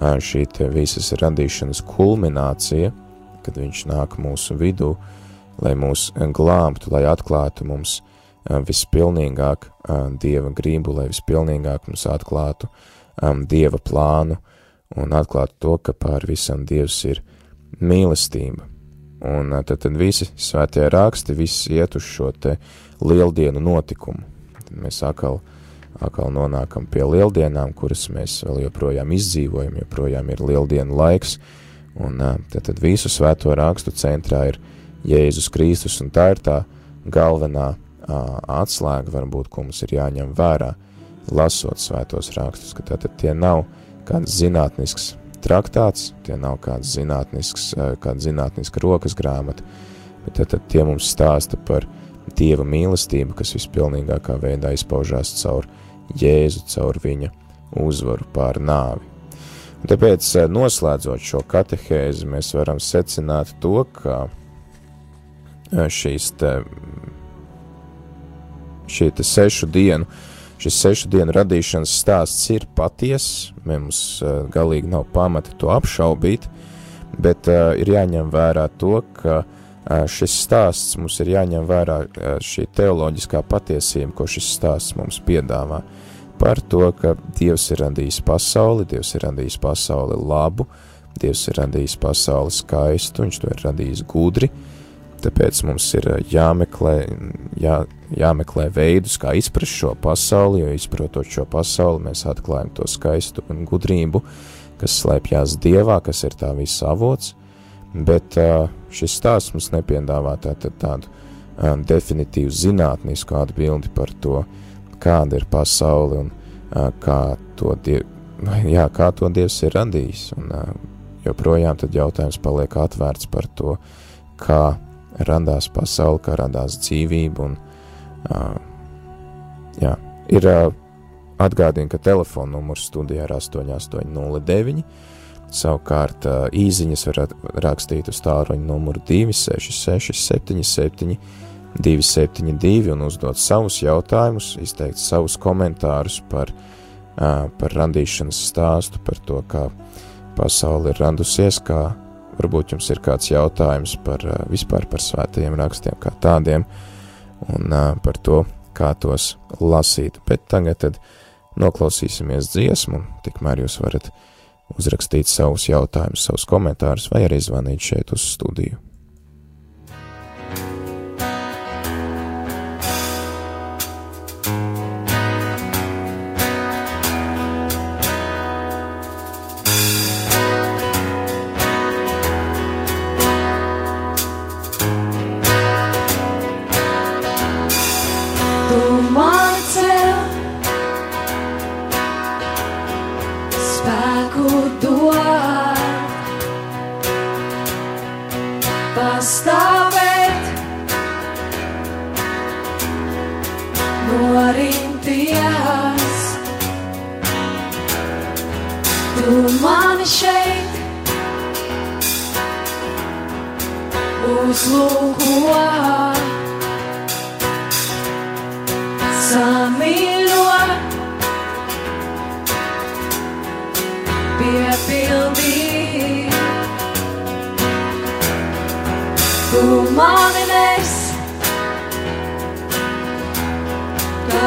šī visas radīšanas kulminācija, kad viņš nāk mūsu vidū, lai mūs glābtu, lai atklātu mums vispilnīgāk Dieva gribu, lai vispilnīgāk mums atklātu Dieva plānu un atklātu to, ka pār visam Dievs ir mīlestība. Un tad, tad visi svētie raksti, viss iet uz šo te lieldienu notikumu. Tad mēs atkal, atkal nonākam pie lieldienām, kuras mēs vēl joprojām izdzīvojam, joprojām ir lieldienu laiks, un tad, tad visu svēto rakstu centrā ir Jēzus Kristus, un tā ir tā galvenā atslēga, varbūt, ko mums ir jāņem vērā, lasot svētos rakstus, ka tātad tie nav kāds zinātnisks traktāts, tie nav kāds zinātnisks, kāda zinātniska rokas grāmata, bet tad, tad tie mums stāsta par Dieva mīlestību, kas vispilnīgākā veidā izpaužās caur Jēzu, caur viņa uzvaru pār nāvi. Un tāpēc, noslēdzot šo katehēzi, mēs varam secināt to, ka šīs te, šī sešu dienu Šis sešu dienu radīšanas stāsts ir patiess, mums uh, galīgi nav pamata to apšaubīt, bet uh, ir jāņem vērā to, ka uh, šis stāsts mums ir jāņem vērā uh, šī teoloģiskā patiesība, ko šis stāsts mums piedāvā. Par to, ka Dievs ir radījis pasauli, Dievs ir radījis pasauli labu, Dievs ir radījis pasauli skaistu, Viņš to ir radījis gudri, Tāpēc mums ir jāmeklē, jā, jāmeklē veidus, kā izprast šo pasauli, jo izprotot šo pasauli, mēs atklājam to skaistu un gudrību, kas slēpjas dievā, kas ir tā visa avots. Bet šis stāsts mums nepiedāvā tātad tādu definitīvu zinātnisku atbildi par to, kāda ir pasaule un kā to, diev, jā, kā to dievs ir radījis. Un, joprojām tad jautājums paliek atvērts par to, kā radās pasaule, kā radās dzīvība. Un, uh, jā, ir uh, atgādina, ka telefona numurs studijā ir 8809. Savukārt uh, īsiņas var rakstīt uz tālruņa numuru 266, 77, 272 un uzdot savus jautājumus, izteikt savus komentārus par par radīšanas stāstu, par to, kā pasaule ir radusies, kā varbūt jums ir kāds jautājums par vispār par svētajiem rakstiem kā tādiem un par to, kā tos lasīt. Bet tagad tad noklausīsimies dziesmu, tikmēr jūs varat uzrakstīt savus jautājumus, savus komentārus vai arī zvanīt šeit uz studiju.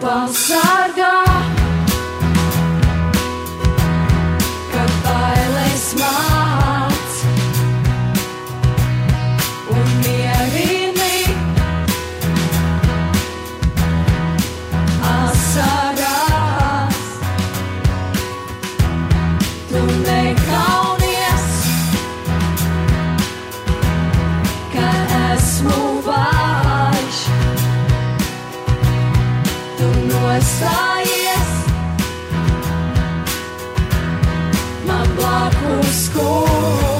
Passar. nostājies. Man blakus skūpstās.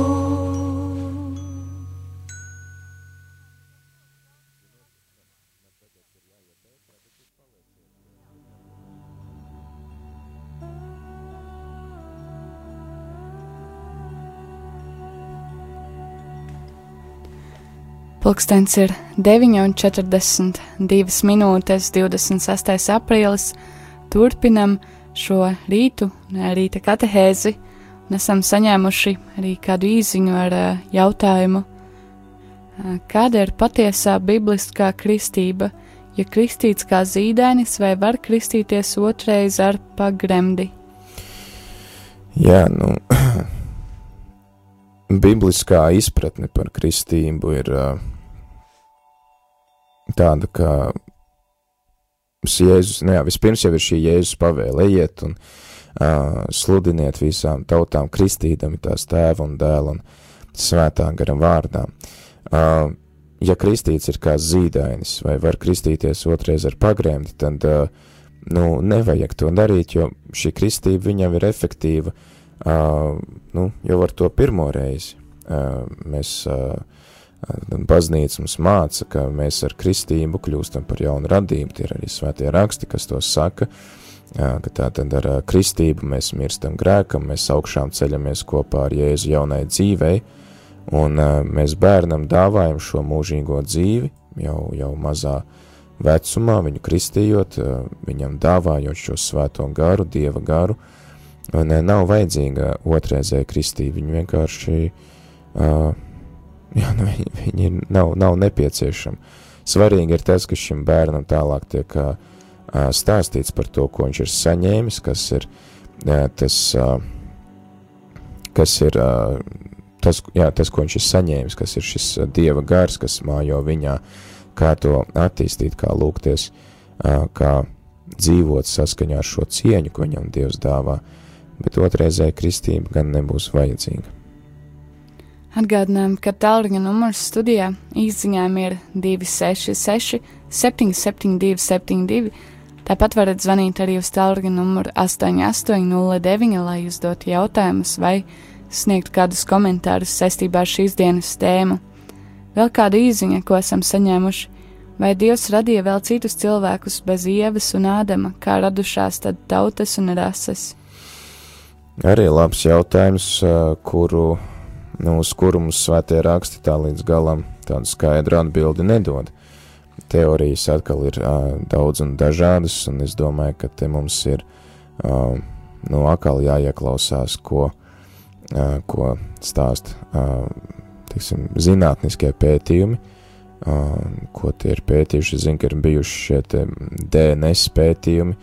Pulkstenis ir 9,42 minūtes, 26. aprīlis. Turpinam šo rītu, rīta katehēzi, Un esam saņēmuši arī kādu īziņu ar jautājumu, kāda ir patiesā bibliskā kristība, ja kristīts kā zīdainis vai var kristīties otrais ar pagremdi? Jā, nu, bibliskā izpratne par kristību ir tāda, ka Jēzus, nu jā, vispirms jau ir šī Jēzus pavēle, ejiet un uh, sludiniet visām tautām, kristīdami tās tēva un dēla un svētā gara vārdā. Uh, ja kristīts ir kā zīdainis vai var kristīties otrais ar pagrēmdi, tad, uh, nu, nevajag to darīt, jo šī kristība viņam ir efektīva, uh, nu, jau ar to pirmo reizi. Uh, mēs uh, baznīca mums māca, ka mēs ar kristību kļūstam par jaunu radību, tie ir arī svētie raksti, kas to saka, ka tā tad ar kristību mēs mirstam grēkam, mēs augšām ceļamies kopā ar Jēzu jaunai dzīvei, un mēs bērnam dāvājam šo mūžīgo dzīvi jau, jau mazā vecumā, viņu kristījot, viņam dāvājot šo svēto garu, dieva garu, un nav vajadzīga otrreizēja kristība, viņi vienkārši uh, jā, nu, viņi, viņi nav, nav nepieciešami. Svarīgi ir tas, ka šim bērnam tālāk tiek uh, stāstīts par to, ko viņš ir saņēmis, kas ir uh, tas, uh, kas ir uh, tas, jā, tas, ko viņš ir saņēmis, kas ir šis uh, dieva gars, kas mājo viņā, kā to attīstīt, kā lūgties, uh, kā dzīvot saskaņā ar šo cieņu, ko viņam Dievs dāvā, bet otrreizēja kristība gan nebūs vajadzīga. Atgādinām, ka tālruņa numurs studijā īsiņām ir 266, 772, 72. Tāpat varat zvanīt arī uz tālruņa numuru 8809, lai uzdotu jautājumus vai sniegtu kādus komentārus saistībā ar šīs dienas tēmu. Vēl kāda īziņa, ko esam saņēmuši, vai Dievs radīja vēl citus cilvēkus bez ievas un ādama, kā radušās tad tautas un rases? Arī labs jautājums, kuru nu, uz kuru mums svētie raksti tā līdz galam tādu skaidru atbildi nedod. Teorijas atkal ir uh, daudz un dažādas, un es domāju, ka te mums ir uh, nu, atkal jāieklausās, ko, uh, ko stāst uh, tiksim, zinātniskie pētījumi, uh, ko tie ir pētījuši. Zinu, ka ir bijuši šie DNS pētījumi,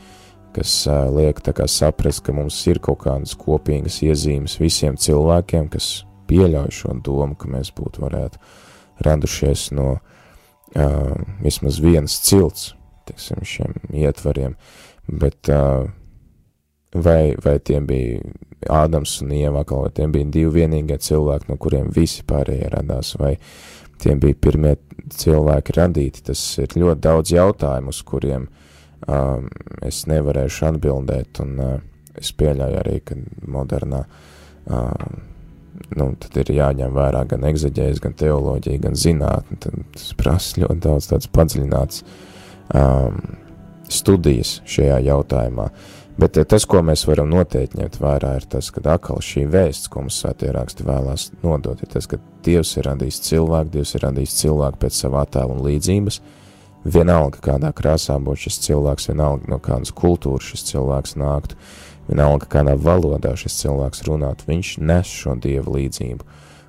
kas liek saprast, ka mums ir kaut kādas kopīgas iezīmes visiem cilvēkiem, kas pieļauj šo domu, ka mēs būtu varētu radušies no uh, vismaz vienas cilts, teiksim, šiem ietvariem, bet uh, vai, vai tiem bija Ādams un Ieva, vai tiem bija divi vienīgie cilvēki, no kuriem visi pārējie radās, vai tiem bija pirmie cilvēki radīti, tas ir ļoti daudz jautājumu, uz kuriem um, es nevarēšu atbildēt, un uh, es pieļauju arī, ka modernā uh, nu, tad ir jāņem vērā gan egzaģējas, gan teoloģija, gan zinātne. Tas prasa ļoti daudz tāds padziļināts um, studijas šajā jautājumā. Bet tas, ko mēs varam noteikti ņemt vērā, ir tas, ka atkal šī vēsts, ko mums svētie raksti vēlās nodot, ir tas, ka Dievs ir radījis cilvēku, Dievs ir radījis cilvēku pēc savā attēla un līdzības. Vienalga, kādā krāsā būtu šis cilvēks, vienalga no kādas kultūras šis cilvēks nāktu. Vienalga, kādā valodā šis cilvēks runātu, viņš nes šo dievu līdzību.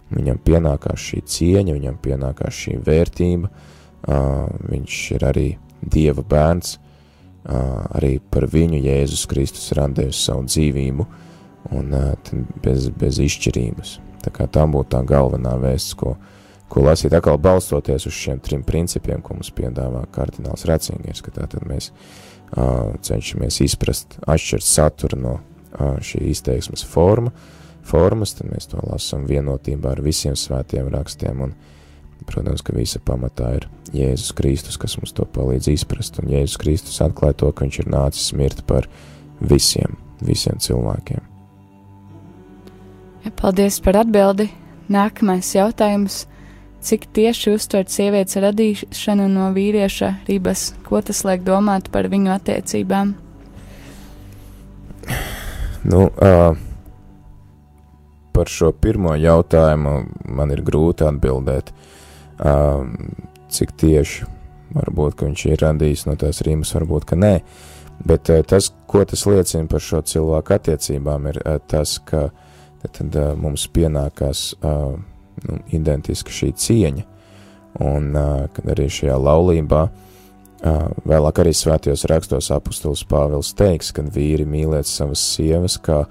Viņam pienākās šī cieņa, viņam pienākās šī vērtība, uh, viņš ir arī dieva bērns, uh, arī par viņu Jēzus Kristus ir devis savu dzīvību, un uh, bez, bez izšķirības. Tā kā tā būtu tā galvenā vēsts, ko, ko lasīt atkal balstoties uz šiem trim principiem, ko mums piedāvā kardināls Racingers, ka tātad mēs uh, cenšamies izprast, atšķirt saturu no šī izteiksmes forma, formas, tad mēs to lasām vienotībā ar visiem svētiem rakstiem, un, protams, ka visa pamatā ir Jēzus Kristus, kas mums to palīdz izprast, un Jēzus Kristus atklāja to, ka viņš ir nācis mirt par visiem, visiem cilvēkiem. Paldies par atbildi. Nākamais jautājums cik tieši uztvert sievietes radīšanu no vīrieša ribas, ko tas liek domāt par viņu attiecībām? Nu, uh, par šo pirmo jautājumu man ir grūti atbildēt, uh, cik tieši? Varbūt, viņš ir radījis no tās rīmas, varbūt, ka nē, bet uh, tas, ko tas liecina par šo cilvēku attiecībām, ir uh, tas, ka tad uh, mums pienākās uh, nu, identiski šī cieņa, un uh, kad arī šajā laulībā uh, vēlāk arī svētajos rakstos apustulis Pāvils teiks, kad vīri mīlēt savas sievas, kā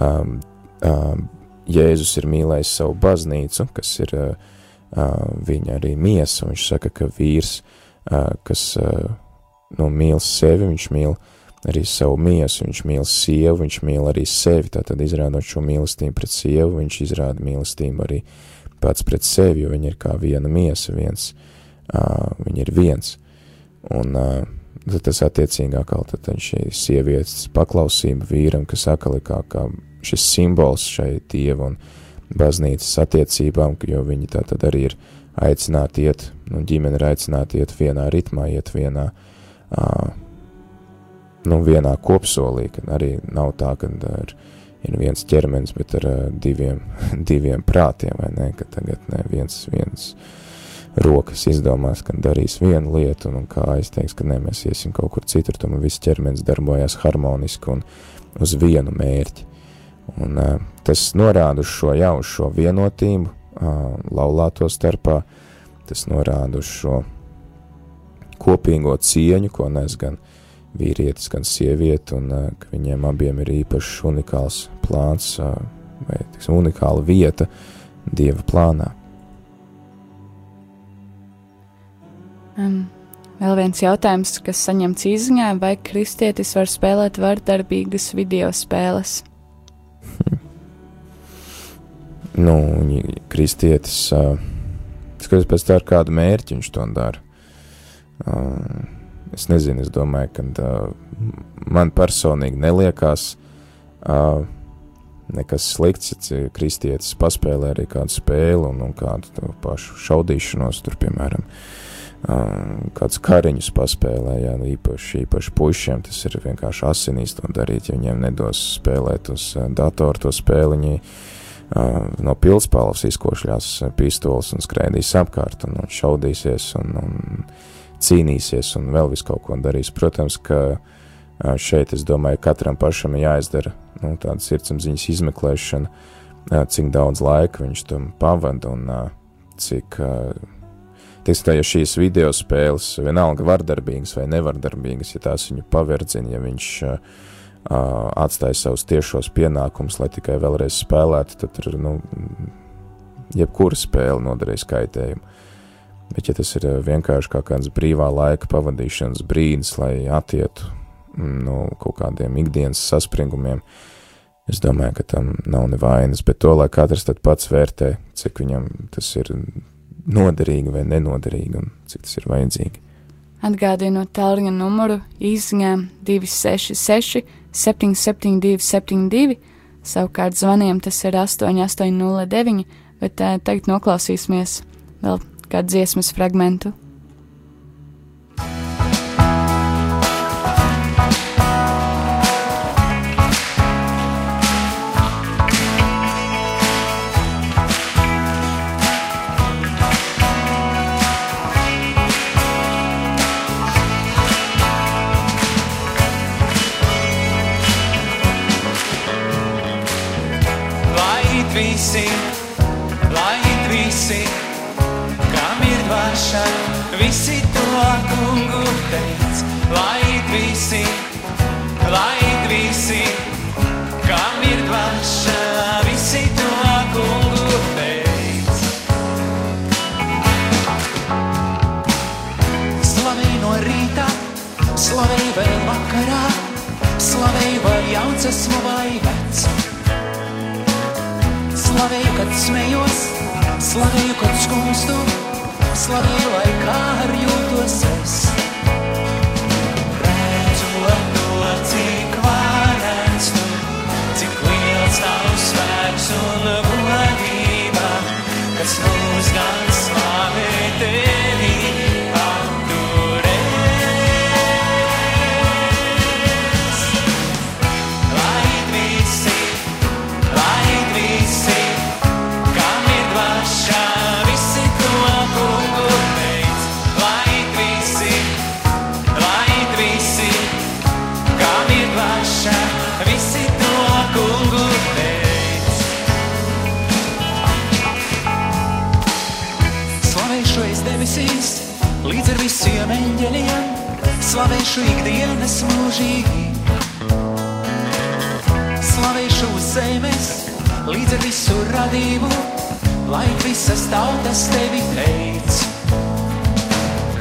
um, um, Jēzus ir mīlējis savu baznīcu, kas ir uh, uh, viņa arī miesa, viņš saka, ka vīrs, uh, kas uh, nu, mīl sevi, viņš mīl arī savu miesu, viņš mīl sievu, viņš mīl arī sevi, tātad izrādot šo mīlestību pret sievu, viņš izrāda mīlestību arī pats pret sevi, jo viņi ir kā viena miesa, viens, uh, viņi ir viens, un uh, tas attiecīgāk tad šī sievietes paklausība vīram, kas akali kā, kā šis simbols šai dieva un baznīcas attiecībām, jo viņi tā tad arī ir aicināti iet, nu, ģimene ir aicināti iet vienā ritmā, iet vienā, uh, nu, vienā kopsolī, kad arī nav tā, ka ir, ir viens ķermenis, bet ar uh, diviem, diviem prātiem, vai ne, ka tagad ne viens, viens rokas izdomās, ka darīs vienu lietu, un, un kā aizteiks, ka ne, mēs iesim kaut kur citur, tomēr viss ķermenis darbojās harmoniski un uz vienu mērķi. Un uh, tas norāda uz šo jau, uz šo vienotību, uh, laulāto starpā, tas norāda uz šo kopīgo cieņu, ko nes gan vīrietis, gan sieviete, un uh, ka viņiem abiem ir īpašs unikāls plāns uh, vai tiksim, unikāla vieta Dieva plānā. Um, vēl viens jautājums, kas saņemts izziņā, vai kristietis var spēlēt vardarbīgas video spēles? nu, kristietis, uh, skatoties pēc tā, ar kādu mērķi viņš to dara. Uh, es nezinu, es domāju, ka uh, man personīgi neliekās uh, nekas slikts, ja kristietis paspēlē arī kādu spēli un, un kādu pašu šaudīšanos, tur, piemēram, uh, kādus kariņus paspēlē, nu, īpaši, īpaši pušiem, tas ir vienkārši asinīs to darīt, ja viņiem nedos spēlēt uz datoru to spēliņi, uh, no pilspālavas izkošļās pistoles un skrēdīs apkārt un, un šaudīsies un, un cīnīsies un vēl vis kaut ko darīs. Protams, ka šeit, es domāju, katram pašam ir jāizdara nu, tāda sirdsapziņas izmeklēšana, cik daudz laika viņš tam pavada un cik, teiksim tā, ja šīs video spēles vienalga vardarbīgas vai nevardarbīgas, ja tās viņu paverdzina, ja viņš atstāja savus tiešos pienākumus, lai tikai vēlreiz spēlētu, tad ir, nu, jebkura spēle nodarīs kaitējumu. Bet, ja tas ir eh, vienkārši kā kāds brīvā laika pavadīšanas brīdis, lai atietu mm, no nu, kaut kādiem ikdienas saspringumiem, es domāju, ka tam nav nevainas, bet to, lai katrs tad pats vērtē, cik viņam tas ir noderīgi vai nenoderīgi un cik tas ir vajadzīgi. Atgādinot tālruņa numuru izziņām 266 772 72, savukārt zvaniem tas ir 8809, bet uh, tagad noklausīsimies vēl kādu dziesmas fragmentu. visi, lūkšana, visi to kungu teic, lai visi, lai visi, kam ir dvaša, visi to kungu teic. Slavēj no rīta, slavēj vēl vakarā, slavēj vai jauns esmu vai vecs. Slavēju, kad smējos, slavēju, kad skumstu, slavēju, lai kā ar jūtos es. Redzot to, cik varens tu, cik liels tavs spēks un godība, kas mūs gan slavēšu ikdienas mūžīgi. Slavēšu uz zemes, līdz ar visu radību, lai visas tautas tevi teic.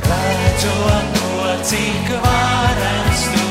Redzot to, cik varens tu,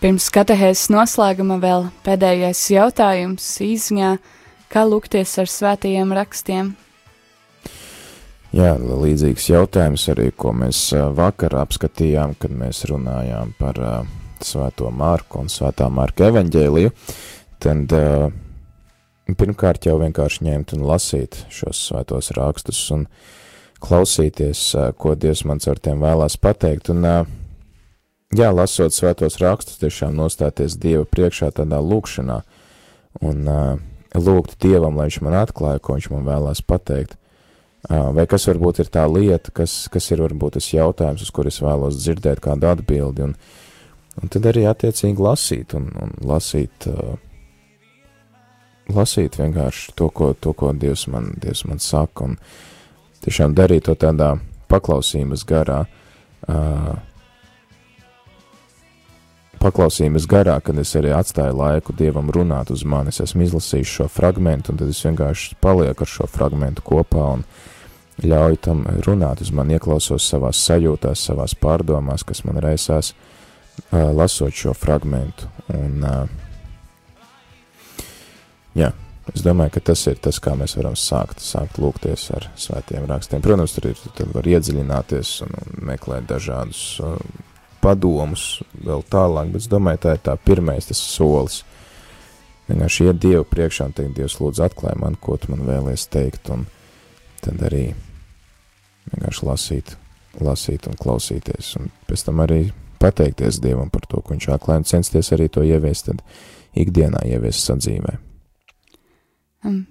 Pirms katehēs noslēguma vēl pēdējais jautājums īsņā, kā lūgties ar svētajiem rakstiem. Jā, līdzīgs jautājums arī, ko mēs vakar apskatījām, kad mēs runājām par uh, Svēto Marku un Svētā Marka evaņģēliju. Tad uh, pirmkārt jau vienkārši ņemt un lasīt šos svētos rakstus un klausīties, uh, ko Dievs man ar tiem vēlās pateikt. Un, uh, jā, lasot svētos rakstus, tiešām nostāties Dieva priekšā tādā lūkšanā un uh, lūgt Dievam, lai viņš man atklāja, ko viņš man vēlās pateikt. Uh, Vai kas varbūt ir tā lieta, kas, kas ir varbūt tas jautājums, uz kur es vēlos dzirdēt kādu atbildi, un, un tad arī attiecīgi lasīt, un, un lasīt, uh, lasīt vienkārši to, ko, to, ko Dievs man, Dievs man saka, un tiešām darīt to tādā paklausības garā, uh, paklausības garā, kad es arī atstāju laiku Dievam runāt uz mani. Es esmu izlasījis šo fragment, un tad es vienkārši palieku ar šo fragmentu kopā un ļauju tam runāt uz mani, ieklausos savās sajūtās, savās pārdomās, kas man reizās, lasot šo fragmentu. Un, jā, es domāju, ka tas ir tas, kā mēs varam sākt, sākt lūgties ar svētiem rakstiem. Protams, tur ir, tad var iedziļināties un, un meklēt dažādus padomus vēl tālāk, bet es domāju, tā ir tā pirmais tas solis. Vienkārši iet Dievu priekšā un teikt, Dievs, lūdzu, atklāj man, ko tu man vēlies teikt, un tad arī vienkārši lasīt, lasīt un klausīties, un pēc tam arī pateikties Dievam par to, ko viņš atklāja, un censties arī to ieviest, tad ikdienā ieviest sadzīvē. Um,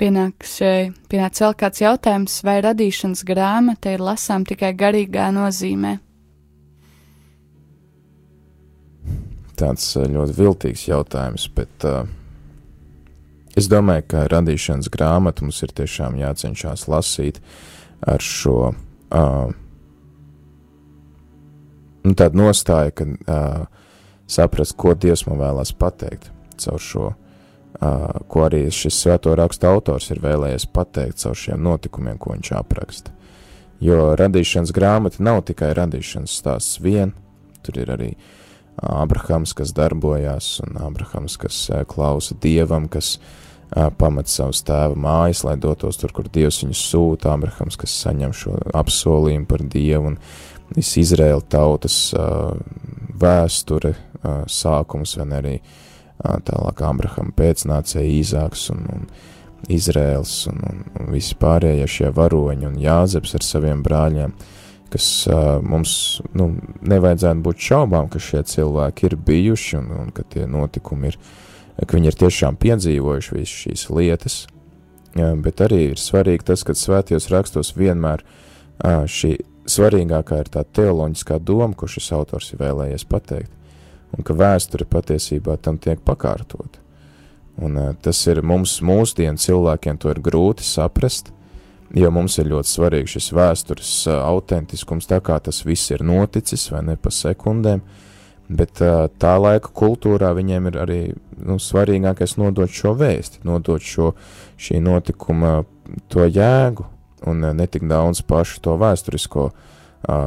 Pienāks, pienāca vēl kāds jautājums, vai radīšanas grāmata ir lasām tikai garīgā nozīmē? Tāds eh, ļoti viltīgs jautājums, bet uh, es domāju, ka radīšanas grāmatu mums ir tiešām jācenšas lasīt ar šo uh, tādu nostāju, ka uh, saprast, ko Dievs man vēlās pateikt caur šo, uh, ko arī šis svēto rakstu autors ir vēlējies pateikt caur šiem notikumiem, ko viņš apraksta. Jo radīšanas grāmata nav tikai radīšanas stāsts vien, tur ir arī uh, Abrahams, kas darbojās, un Abrahams, kas klausa dievam, kas pamet savus tēva mājas, lai dotos tur, kur dievs viņu sūta. Abrahams, kas saņem šo apsolījumu par dievu, un viss Izraēla tautas vēsture, sākums, vai arī tālāk Abrahama pēcnācēja Īzāks un, un Izraēls un, un, un visi pārējie šie varoņi un Jāzeps ar saviem brāļiem. Uh, kas uh, mums nu, nevajadzētu būt šaubām, ka šie cilvēki ir bijuši un, un ka tie notikumi ir, ka viņi ir tiešām piedzīvojuši visas šīs lietas. Uh, bet arī ir svarīgi tas, ka svētajos rakstos vienmēr uh, šī svarīgākā ir tā teoloģiskā doma, ko šis autors ir vēlējies pateikt, un ka vēsture patiesībā tam tiek pakārtot. Un, uh, tas ir mums, mūsdienu cilvēkiem, to ir grūti saprast, jo mums ir ļoti svarīgs šis vēstures autentiskums, tā kā tas viss ir noticis, vai ne pa sekundēm, bet tā laika kultūrā viņiem ir arī nu, svarīgākais nodot šo vēsti, nodot šo šī notikuma to jēgu un netik daudz pašu to vēsturisko uh,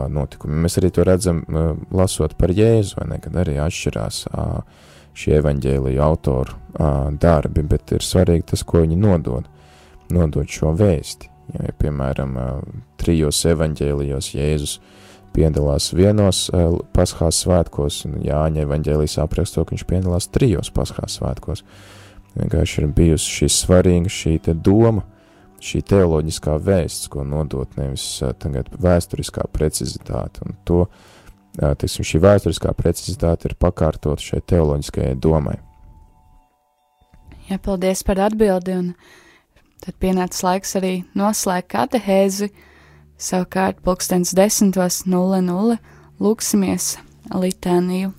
notikumu. Mēs arī to redzam, lasot par Jēzu, vai ne, kad arī atšķirās šie evaņģēliju autoru darbi, bet ir svarīgi tas, ko viņi nodod. nodot šo vēsti. Ja, piemēram, trijos evaņģēlijos Jēzus piedalās vienos paskās svētkos, un Jāņa evaņģēlijas apraksto, ka viņš piedalās trijos paskās svētkos. Vienkārši ir bijusi šī svarīga šī te doma, šī teoloģiskā vēsts, ko nodot nevis tagad vēsturiskā precizitāte, un to, teiksim, šī vēsturiskā precizitāte ir pakārtot šai teoloģiskajai domai. Jā, paldies par atbildi, un tad pienāca laiks arī noslēgt katehēzi. Savukārt, pulkstens 10.00 lūksimies litāniju.